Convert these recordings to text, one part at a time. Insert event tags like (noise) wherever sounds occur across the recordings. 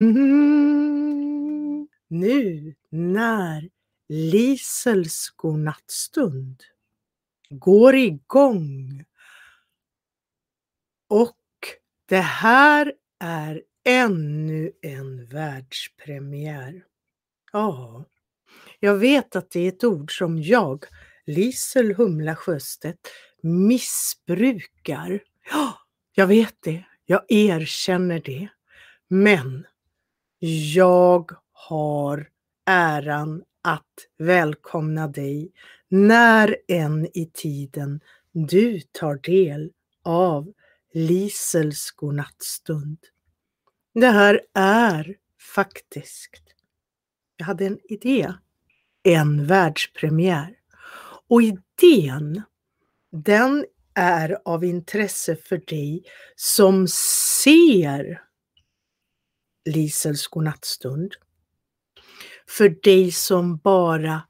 Mm. Nu när Lisels godnattstund går igång och det här är ännu en världspremiär. Ja, jag vet att det är ett ord som jag, Lisel Humla Sjöstedt, missbrukar. Ja, jag vet det. Jag erkänner det. Men jag har äran att välkomna dig när än i tiden du tar del av Lisels godnattstund. Det här är faktiskt, jag hade en idé, en världspremiär. Och idén, den är av intresse för dig som ser Lisels godnattstund. För dig som bara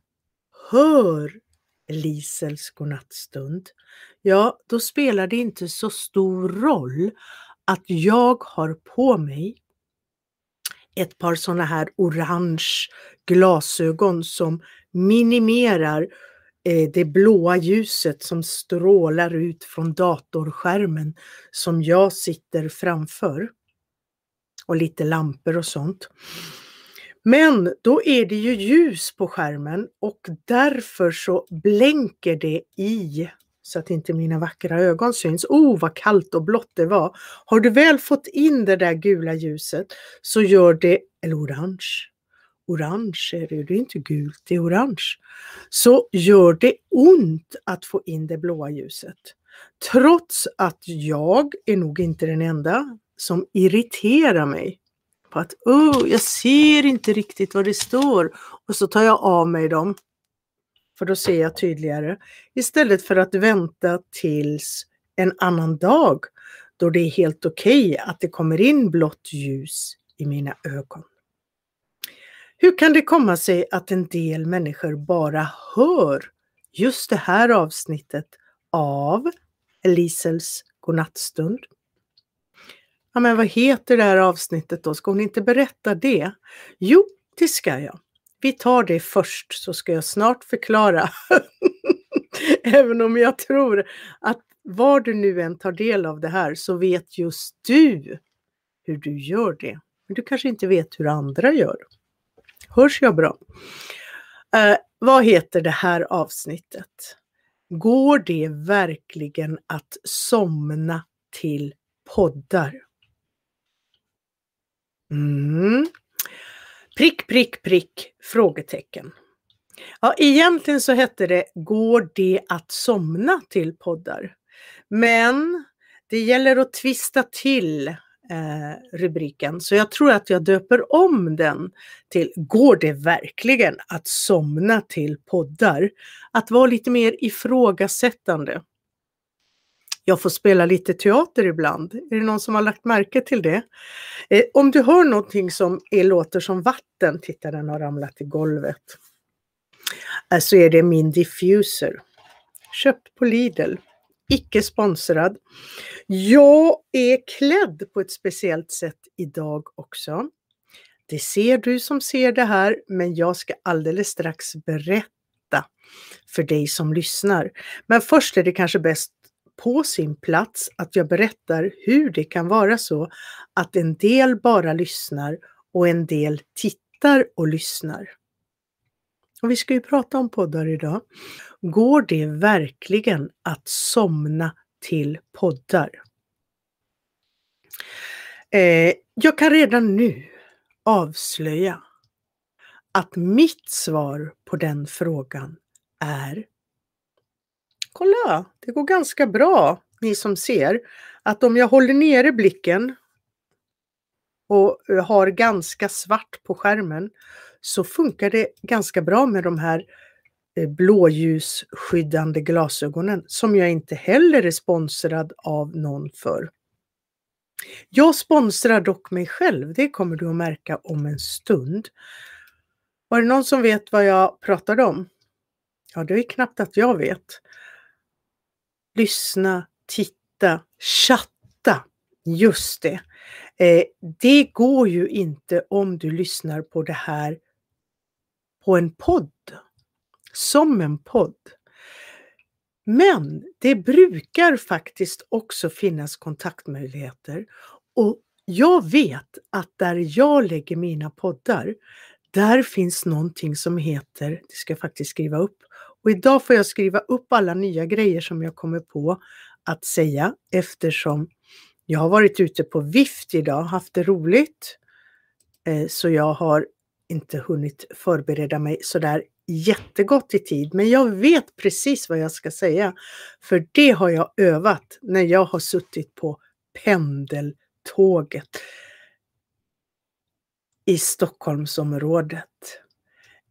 hör Lisels godnattstund, ja, då spelar det inte så stor roll att jag har på mig ett par sådana här orange glasögon som minimerar eh, det blåa ljuset som strålar ut från datorskärmen som jag sitter framför. Och lite lampor och sånt. Men då är det ju ljus på skärmen och därför så blänker det i så att inte mina vackra ögon syns. Oh, vad kallt och blått det var. Har du väl fått in det där gula ljuset så gör det, eller orange, orange är det, det är inte gult, det är orange. Så gör det ont att få in det blåa ljuset. Trots att jag är nog inte den enda som irriterar mig på att oh, jag ser inte riktigt vad det står och så tar jag av mig dem för då ser jag tydligare. Istället för att vänta tills en annan dag då det är helt okej okay att det kommer in blått ljus i mina ögon. Hur kan det komma sig att en del människor bara hör just det här avsnittet av Elisels godnattstund? Ja, men vad heter det här avsnittet då? Ska hon inte berätta det? Jo, det ska jag. Vi tar det först så ska jag snart förklara. (laughs) Även om jag tror att var du nu än tar del av det här så vet just du hur du gör det. Men du kanske inte vet hur andra gör. Hörs jag bra? Eh, vad heter det här avsnittet? Går det verkligen att somna till poddar? Mm. Prick, prick, prick, frågetecken. Ja, egentligen så hette det Går det att somna till poddar? Men det gäller att twista till eh, rubriken, så jag tror att jag döper om den till Går det verkligen att somna till poddar? Att vara lite mer ifrågasättande. Jag får spela lite teater ibland. Är det någon som har lagt märke till det? Eh, om du hör någonting som är, låter som vatten, titta den har ramlat i golvet, eh, så är det min diffuser. Köpt på Lidl. Icke sponsrad. Jag är klädd på ett speciellt sätt idag också. Det ser du som ser det här, men jag ska alldeles strax berätta för dig som lyssnar. Men först är det kanske bäst på sin plats att jag berättar hur det kan vara så att en del bara lyssnar och en del tittar och lyssnar. Och vi ska ju prata om poddar idag. Går det verkligen att somna till poddar? Eh, jag kan redan nu avslöja att mitt svar på den frågan är kolla, det går ganska bra, ni som ser, att om jag håller nere blicken och eh, har ganska svart på skärmen så funkar det ganska bra med de här eh, blåljusskyddande glasögonen som jag inte heller är sponsrad av någon för. Jag sponsrar dock mig själv, det kommer du att märka om en stund. Var det någon som vet vad jag pratade om? Ja, det är knappt att jag vet lyssna, titta, chatta. Just det. Eh, det går ju inte om du lyssnar på det här på en podd. Som en podd. Men det brukar faktiskt också finnas kontaktmöjligheter och jag vet att där jag lägger mina poddar, där finns någonting som heter, det ska jag faktiskt skriva upp, och idag får jag skriva upp alla nya grejer som jag kommer på att säga eftersom jag har varit ute på vift idag, haft det roligt. Eh, så jag har inte hunnit förbereda mig sådär jättegott i tid, men jag vet precis vad jag ska säga. För det har jag övat när jag har suttit på pendeltåget i Stockholmsområdet.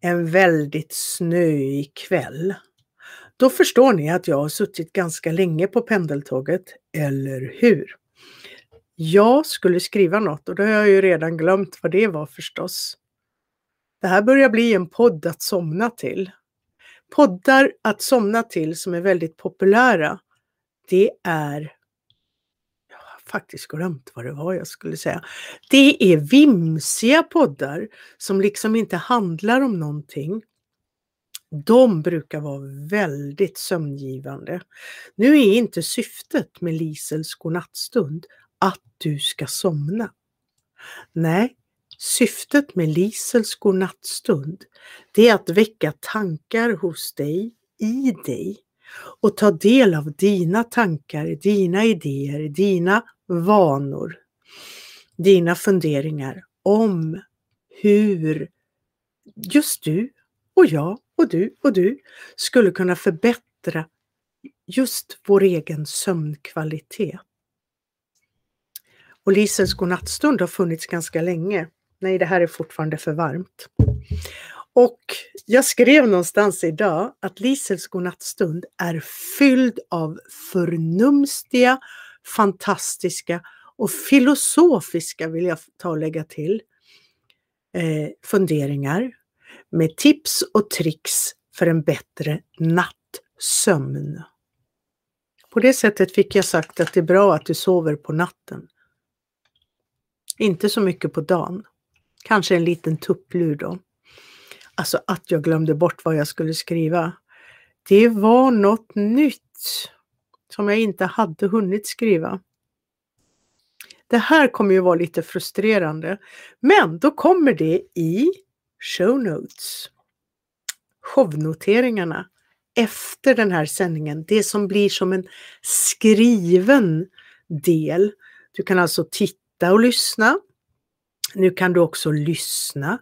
En väldigt snöig kväll. Då förstår ni att jag har suttit ganska länge på pendeltåget, eller hur? Jag skulle skriva något och då har jag ju redan glömt vad det var förstås. Det här börjar bli en podd att somna till. Poddar att somna till som är väldigt populära, det är faktiskt glömt vad det var jag skulle säga. Det är vimsiga poddar som liksom inte handlar om någonting. De brukar vara väldigt sömngivande. Nu är inte syftet med Lisels godnattstund att du ska somna. Nej, syftet med Lisels godnattstund det är att väcka tankar hos dig, i dig och ta del av dina tankar, dina idéer, dina vanor, dina funderingar om hur just du och jag och du och du skulle kunna förbättra just vår egen sömnkvalitet. Och Lisens godnattstund har funnits ganska länge. Nej, det här är fortfarande för varmt. Och jag skrev någonstans idag att Lisels godnattstund är fylld av förnumstiga, fantastiska och filosofiska, vill jag ta och lägga till, eh, funderingar med tips och tricks för en bättre nattsömn. På det sättet fick jag sagt att det är bra att du sover på natten. Inte så mycket på dagen. Kanske en liten tupplur då. Alltså att jag glömde bort vad jag skulle skriva. Det var något nytt som jag inte hade hunnit skriva. Det här kommer ju vara lite frustrerande, men då kommer det i show notes. Shownoteringarna efter den här sändningen, det som blir som en skriven del. Du kan alltså titta och lyssna. Nu kan du också lyssna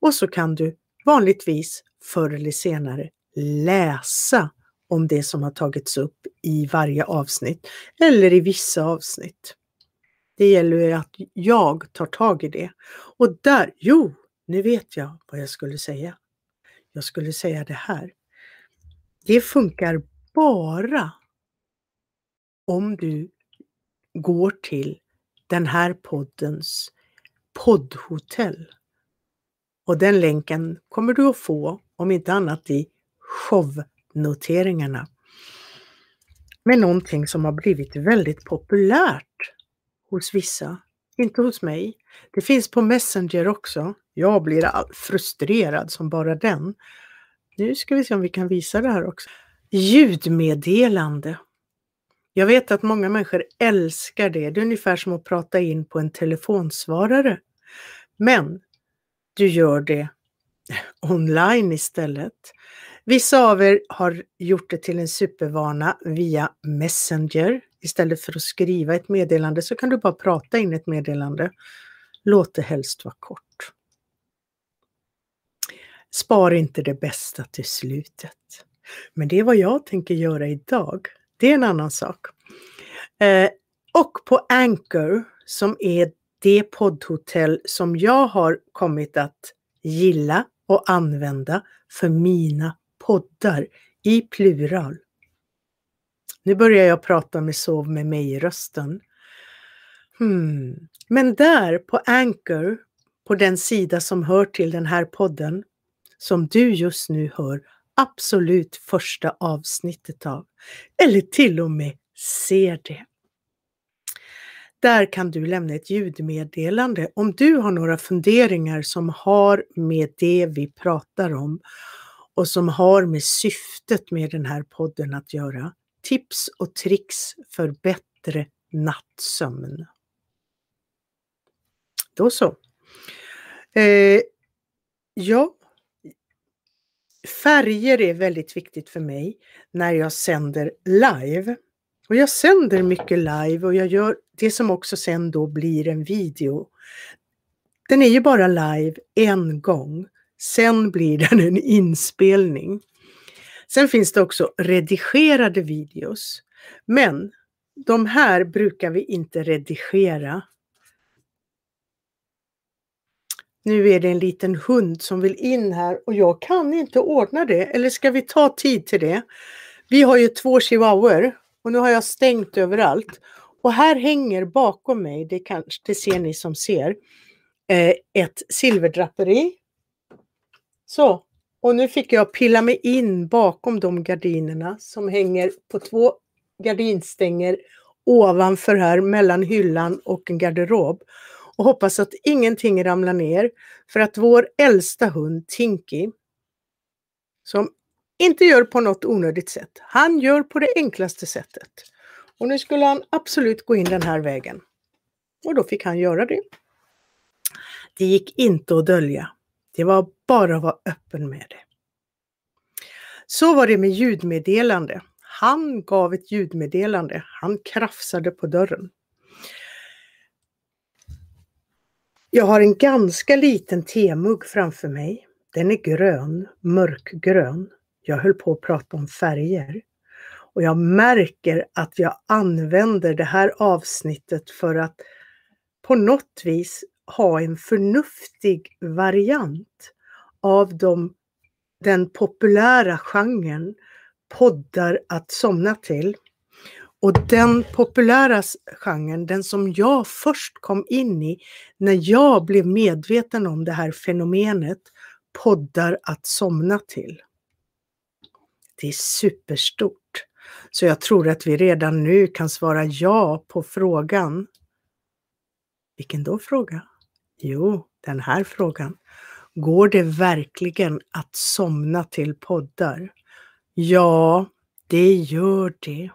och så kan du vanligtvis förr eller senare läsa om det som har tagits upp i varje avsnitt eller i vissa avsnitt. Det gäller ju att jag tar tag i det. Och där, jo, nu vet jag vad jag skulle säga. Jag skulle säga det här. Det funkar bara om du går till den här poddens poddhotell. Och den länken kommer du att få, om inte annat i shownoteringarna. Med någonting som har blivit väldigt populärt hos vissa, inte hos mig. Det finns på Messenger också. Jag blir frustrerad som bara den. Nu ska vi se om vi kan visa det här också. Ljudmeddelande. Jag vet att många människor älskar det. Det är ungefär som att prata in på en telefonsvarare. Men du gör det online istället. Vissa av er har gjort det till en supervana via Messenger. Istället för att skriva ett meddelande så kan du bara prata in ett meddelande. Låt det helst vara kort. Spar inte det bästa till slutet. Men det är vad jag tänker göra idag. Det är en annan sak. Eh, och på Anchor som är det poddhotell som jag har kommit att gilla och använda för mina poddar i plural. Nu börjar jag prata med Sov med mig-rösten. Hmm. Men där på Anchor, på den sida som hör till den här podden, som du just nu hör absolut första avsnittet av, eller till och med ser det. Där kan du lämna ett ljudmeddelande om du har några funderingar som har med det vi pratar om och som har med syftet med den här podden att göra. Tips och tricks för bättre nattsömn. Då så. Eh, ja, färger är väldigt viktigt för mig när jag sänder live. Och jag sänder mycket live och jag gör det som också sen då blir en video. Den är ju bara live en gång. Sen blir den en inspelning. Sen finns det också redigerade videos. Men de här brukar vi inte redigera. Nu är det en liten hund som vill in här och jag kan inte ordna det. Eller ska vi ta tid till det? Vi har ju två chihuahuor och nu har jag stängt överallt. Och här hänger bakom mig, det, kanske, det ser ni som ser, eh, ett silverdraperi. Så, och nu fick jag pilla mig in bakom de gardinerna som hänger på två gardinstänger ovanför här mellan hyllan och en garderob. Och hoppas att ingenting ramlar ner för att vår äldsta hund Tinky, som inte gör på något onödigt sätt, han gör på det enklaste sättet. Och nu skulle han absolut gå in den här vägen. Och då fick han göra det. Det gick inte att dölja. Det var bara att vara öppen med det. Så var det med ljudmeddelande. Han gav ett ljudmeddelande. Han krafsade på dörren. Jag har en ganska liten temugg framför mig. Den är grön, mörkgrön. Jag höll på att prata om färger. Och jag märker att jag använder det här avsnittet för att på något vis ha en förnuftig variant av de, den populära genren poddar att somna till. Och den populära genren, den som jag först kom in i när jag blev medveten om det här fenomenet, poddar att somna till. Det är superstort. Så jag tror att vi redan nu kan svara ja på frågan. Vilken då fråga? Jo, den här frågan. Går det verkligen att somna till poddar? Ja, det gör det.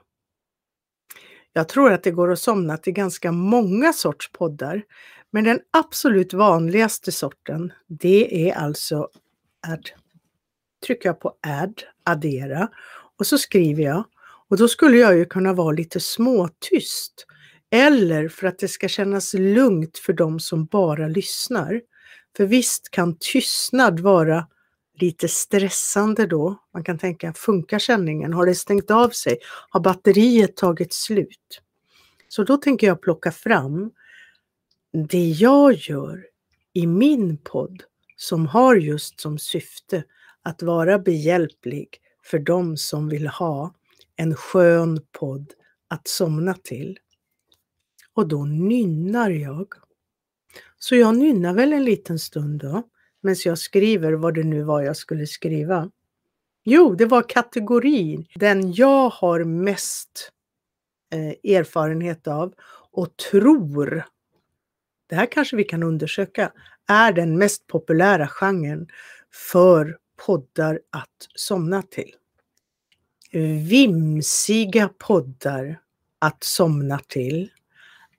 Jag tror att det går att somna till ganska många sorts poddar. Men den absolut vanligaste sorten, det är alltså add. Trycker jag på add, addera och så skriver jag. Och då skulle jag ju kunna vara lite småtyst. Eller för att det ska kännas lugnt för de som bara lyssnar. För visst kan tystnad vara lite stressande då. Man kan tänka, funkar sändningen? Har det stängt av sig? Har batteriet tagit slut? Så då tänker jag plocka fram det jag gör i min podd som har just som syfte att vara behjälplig för de som vill ha en skön podd att somna till. Och då nynnar jag. Så jag nynnar väl en liten stund då medan jag skriver vad det nu var jag skulle skriva. Jo, det var kategorin, den jag har mest eh, erfarenhet av och tror, det här kanske vi kan undersöka, är den mest populära genren för poddar att somna till. Vimsiga poddar att somna till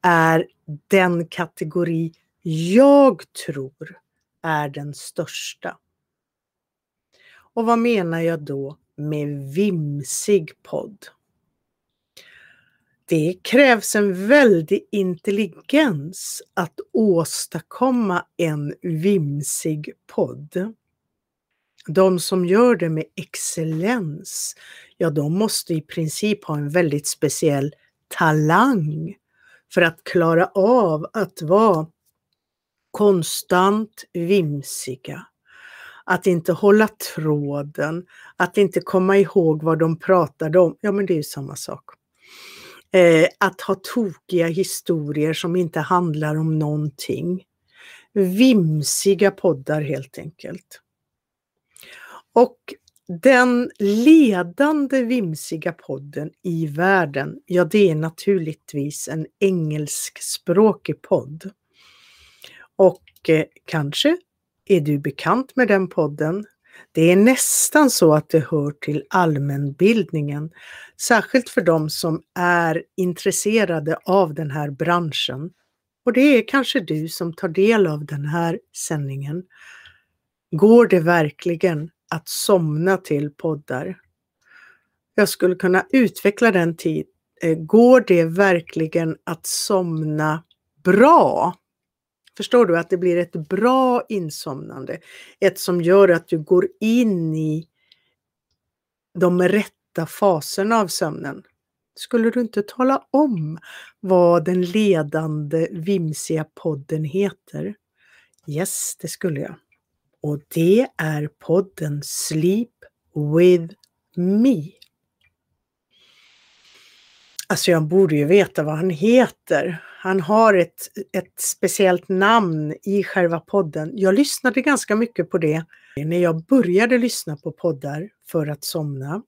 är den kategori jag tror är den största. Och vad menar jag då med vimsig podd? Det krävs en väldig intelligens att åstadkomma en vimsig podd. De som gör det med excellens, ja de måste i princip ha en väldigt speciell talang för att klara av att vara konstant vimsiga. Att inte hålla tråden, att inte komma ihåg vad de pratade om. Ja, men det är ju samma sak. Eh, att ha tokiga historier som inte handlar om någonting. Vimsiga poddar helt enkelt. Och den ledande vimsiga podden i världen, ja det är naturligtvis en engelskspråkig podd. Och eh, kanske är du bekant med den podden. Det är nästan så att det hör till allmänbildningen, särskilt för de som är intresserade av den här branschen. Och det är kanske du som tar del av den här sändningen. Går det verkligen att somna till poddar? Jag skulle kunna utveckla den tid. Eh, går det verkligen att somna bra? Förstår du att det blir ett bra insomnande? Ett som gör att du går in i de rätta faserna av sömnen. Skulle du inte tala om vad den ledande vimsiga podden heter? Yes, det skulle jag. Och det är podden Sleep with me. Alltså jag borde ju veta vad han heter. Han har ett, ett speciellt namn i själva podden. Jag lyssnade ganska mycket på det när jag började lyssna på poddar för att somna.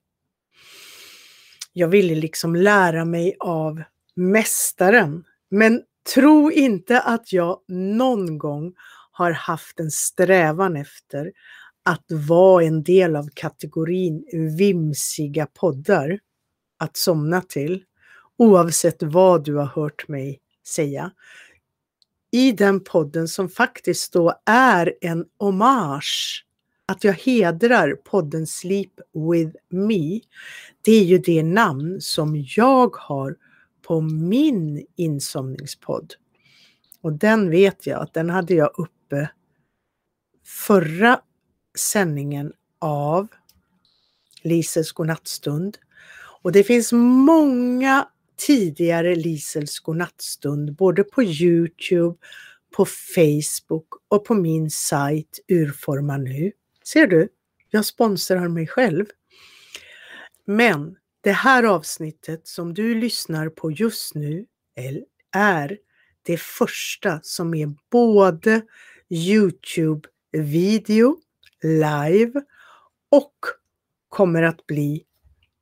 Jag ville liksom lära mig av mästaren. Men tro inte att jag någon gång har haft en strävan efter att vara en del av kategorin vimsiga poddar att somna till, oavsett vad du har hört mig säga. I den podden som faktiskt då är en hommage, att jag hedrar podden Sleep with me, det är ju det namn som jag har på min insomningspodd. Och den vet jag att den hade jag uppe förra sändningen av Lisels godnattstund. Och det finns många tidigare Lisels godnattstund både på Youtube, på Facebook och på min sajt Urforma nu. Ser du? Jag sponsrar mig själv. Men det här avsnittet som du lyssnar på just nu är det första som är både Youtube-video, live och kommer att bli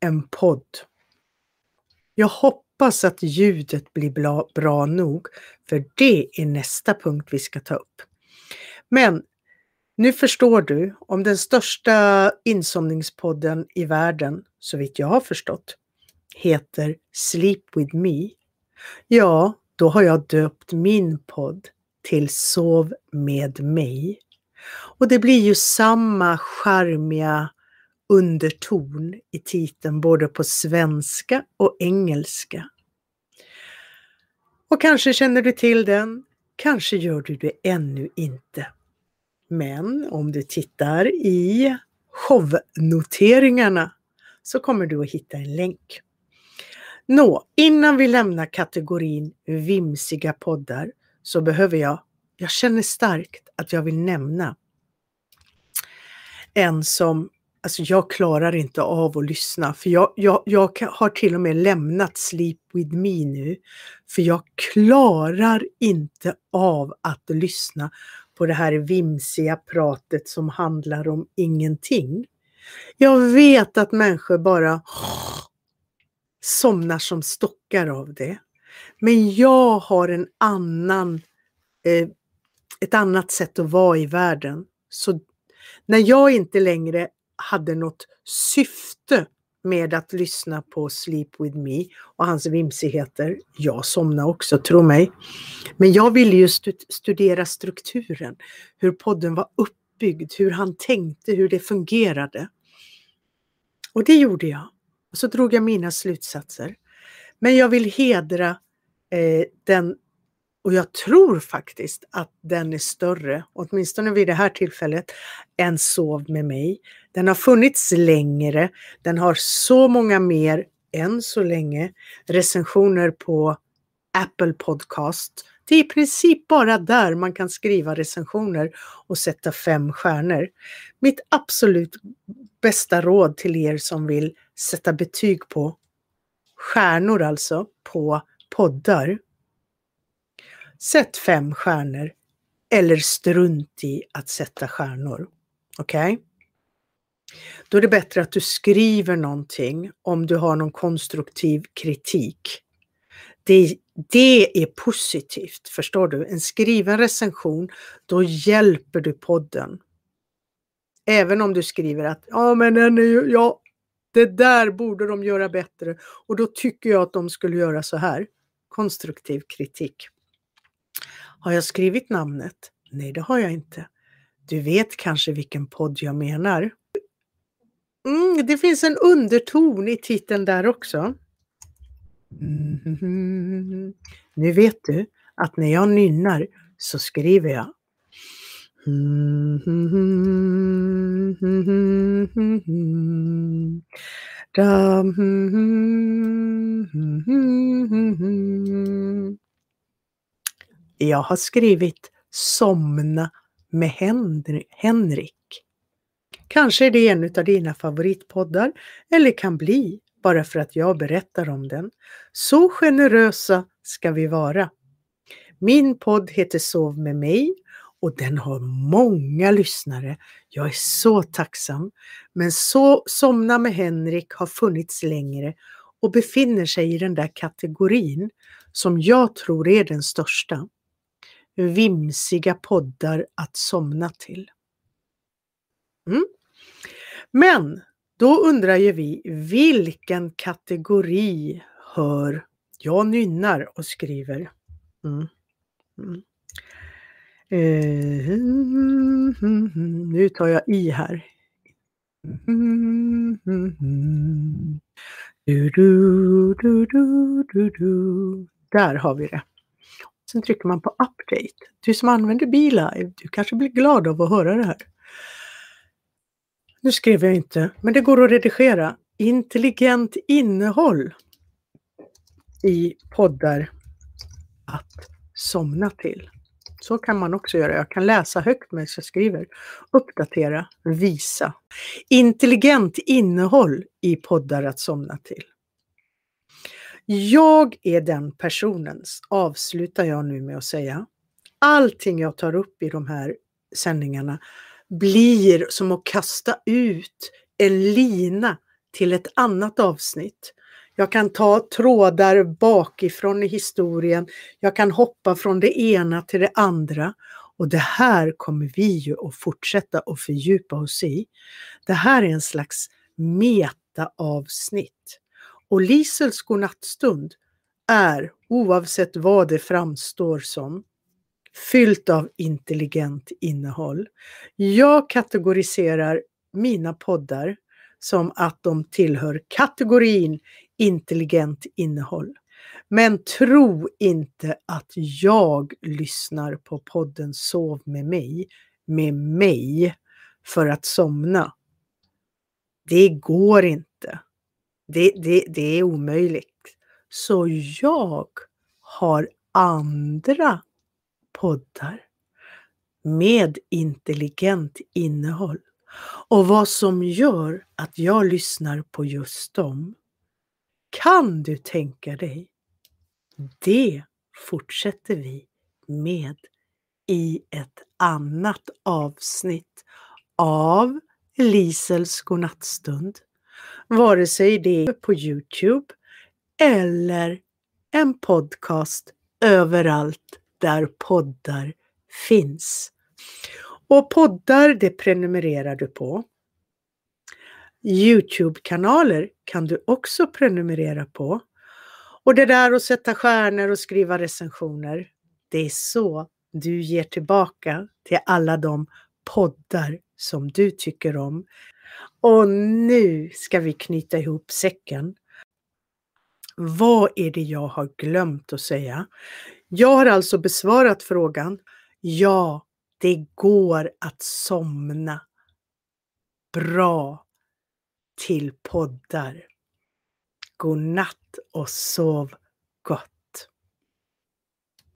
en podd. Jag hoppas att ljudet blir bra, bra nog, för det är nästa punkt vi ska ta upp. Men nu förstår du om den största insomningspodden i världen, så vitt jag har förstått, heter Sleep with me. Ja, då har jag döpt min podd till Sov med mig. Och det blir ju samma charmiga underton i titeln både på svenska och engelska. Och kanske känner du till den, kanske gör du det ännu inte. Men om du tittar i shownoteringarna så kommer du att hitta en länk. Nå, innan vi lämnar kategorin vimsiga poddar så behöver jag, jag känner starkt att jag vill nämna en som Alltså jag klarar inte av att lyssna för jag, jag, jag har till och med lämnat Sleep with me nu. För jag klarar inte av att lyssna på det här vimsiga pratet som handlar om ingenting. Jag vet att människor bara somnar som stockar av det. Men jag har en annan, eh, ett annat sätt att vara i världen. Så när jag inte längre hade något syfte med att lyssna på Sleep with me och hans vimsigheter. Jag somnade också, tro mig. Men jag ville ju studera strukturen, hur podden var uppbyggd, hur han tänkte, hur det fungerade. Och det gjorde jag. Och så drog jag mina slutsatser. Men jag vill hedra eh, den och jag tror faktiskt att den är större, åtminstone vid det här tillfället, än Sov med mig. Den har funnits längre. Den har så många mer, än så länge, recensioner på Apple Podcast. Det är i princip bara där man kan skriva recensioner och sätta fem stjärnor. Mitt absolut bästa råd till er som vill sätta betyg på stjärnor alltså, på poddar Sätt fem stjärnor eller strunt i att sätta stjärnor. Okej? Okay? Då är det bättre att du skriver någonting om du har någon konstruktiv kritik. Det, det är positivt, förstår du? En skriven recension, då hjälper du podden. Även om du skriver att ja, men den är ju, ja, det där borde de göra bättre och då tycker jag att de skulle göra så här. Konstruktiv kritik. Har jag skrivit namnet? Nej, det har jag inte. Du vet kanske vilken podd jag menar? Mm, det finns en underton i titeln där också. Mm. Nu vet du att när jag nynnar så skriver jag. Mm-hmm. Jag har skrivit Somna med Henrik. Kanske är det en av dina favoritpoddar eller kan bli bara för att jag berättar om den. Så generösa ska vi vara. Min podd heter Sov med mig och den har många lyssnare. Jag är så tacksam. Men så, Somna med Henrik har funnits längre och befinner sig i den där kategorin som jag tror är den största. Vimsiga poddar att somna till. Mm. Men då undrar ju vi vilken kategori hör jag nynnar och skriver. Mm. Mm. Eh, (laughs) nu tar jag i här. (laughs) Du, du, du. Där har vi det. Sen trycker man på update. Du som använder BeLive, du kanske blir glad av att höra det här. Nu skrev jag inte, men det går att redigera. Intelligent innehåll i poddar att somna till. Så kan man också göra. Jag kan läsa högt medan jag skriver. Uppdatera, visa. Intelligent innehåll i poddar att somna till. Jag är den personen, avslutar jag nu med att säga. Allting jag tar upp i de här sändningarna blir som att kasta ut en lina till ett annat avsnitt. Jag kan ta trådar bakifrån i historien. Jag kan hoppa från det ena till det andra. Och det här kommer vi ju att fortsätta att fördjupa oss i. Det här är en slags meta-avsnitt. Och Lisels godnattstund är, oavsett vad det framstår som, fyllt av intelligent innehåll. Jag kategoriserar mina poddar som att de tillhör kategorin intelligent innehåll. Men tro inte att jag lyssnar på podden Sov med mig, med mig, för att somna. Det går inte. Det, det, det är omöjligt. Så jag har andra poddar med intelligent innehåll. Och vad som gör att jag lyssnar på just dem kan du tänka dig? Det fortsätter vi med i ett annat avsnitt av Lisels godnattstund. Vare sig det är på Youtube eller en podcast överallt där poddar finns. Och poddar det prenumererar du på. Youtube-kanaler kan du också prenumerera på. Och det där att sätta stjärnor och skriva recensioner, det är så du ger tillbaka till alla de poddar som du tycker om. Och nu ska vi knyta ihop säcken. Vad är det jag har glömt att säga? Jag har alltså besvarat frågan. Ja, det går att somna bra till poddar. God natt och sov gott.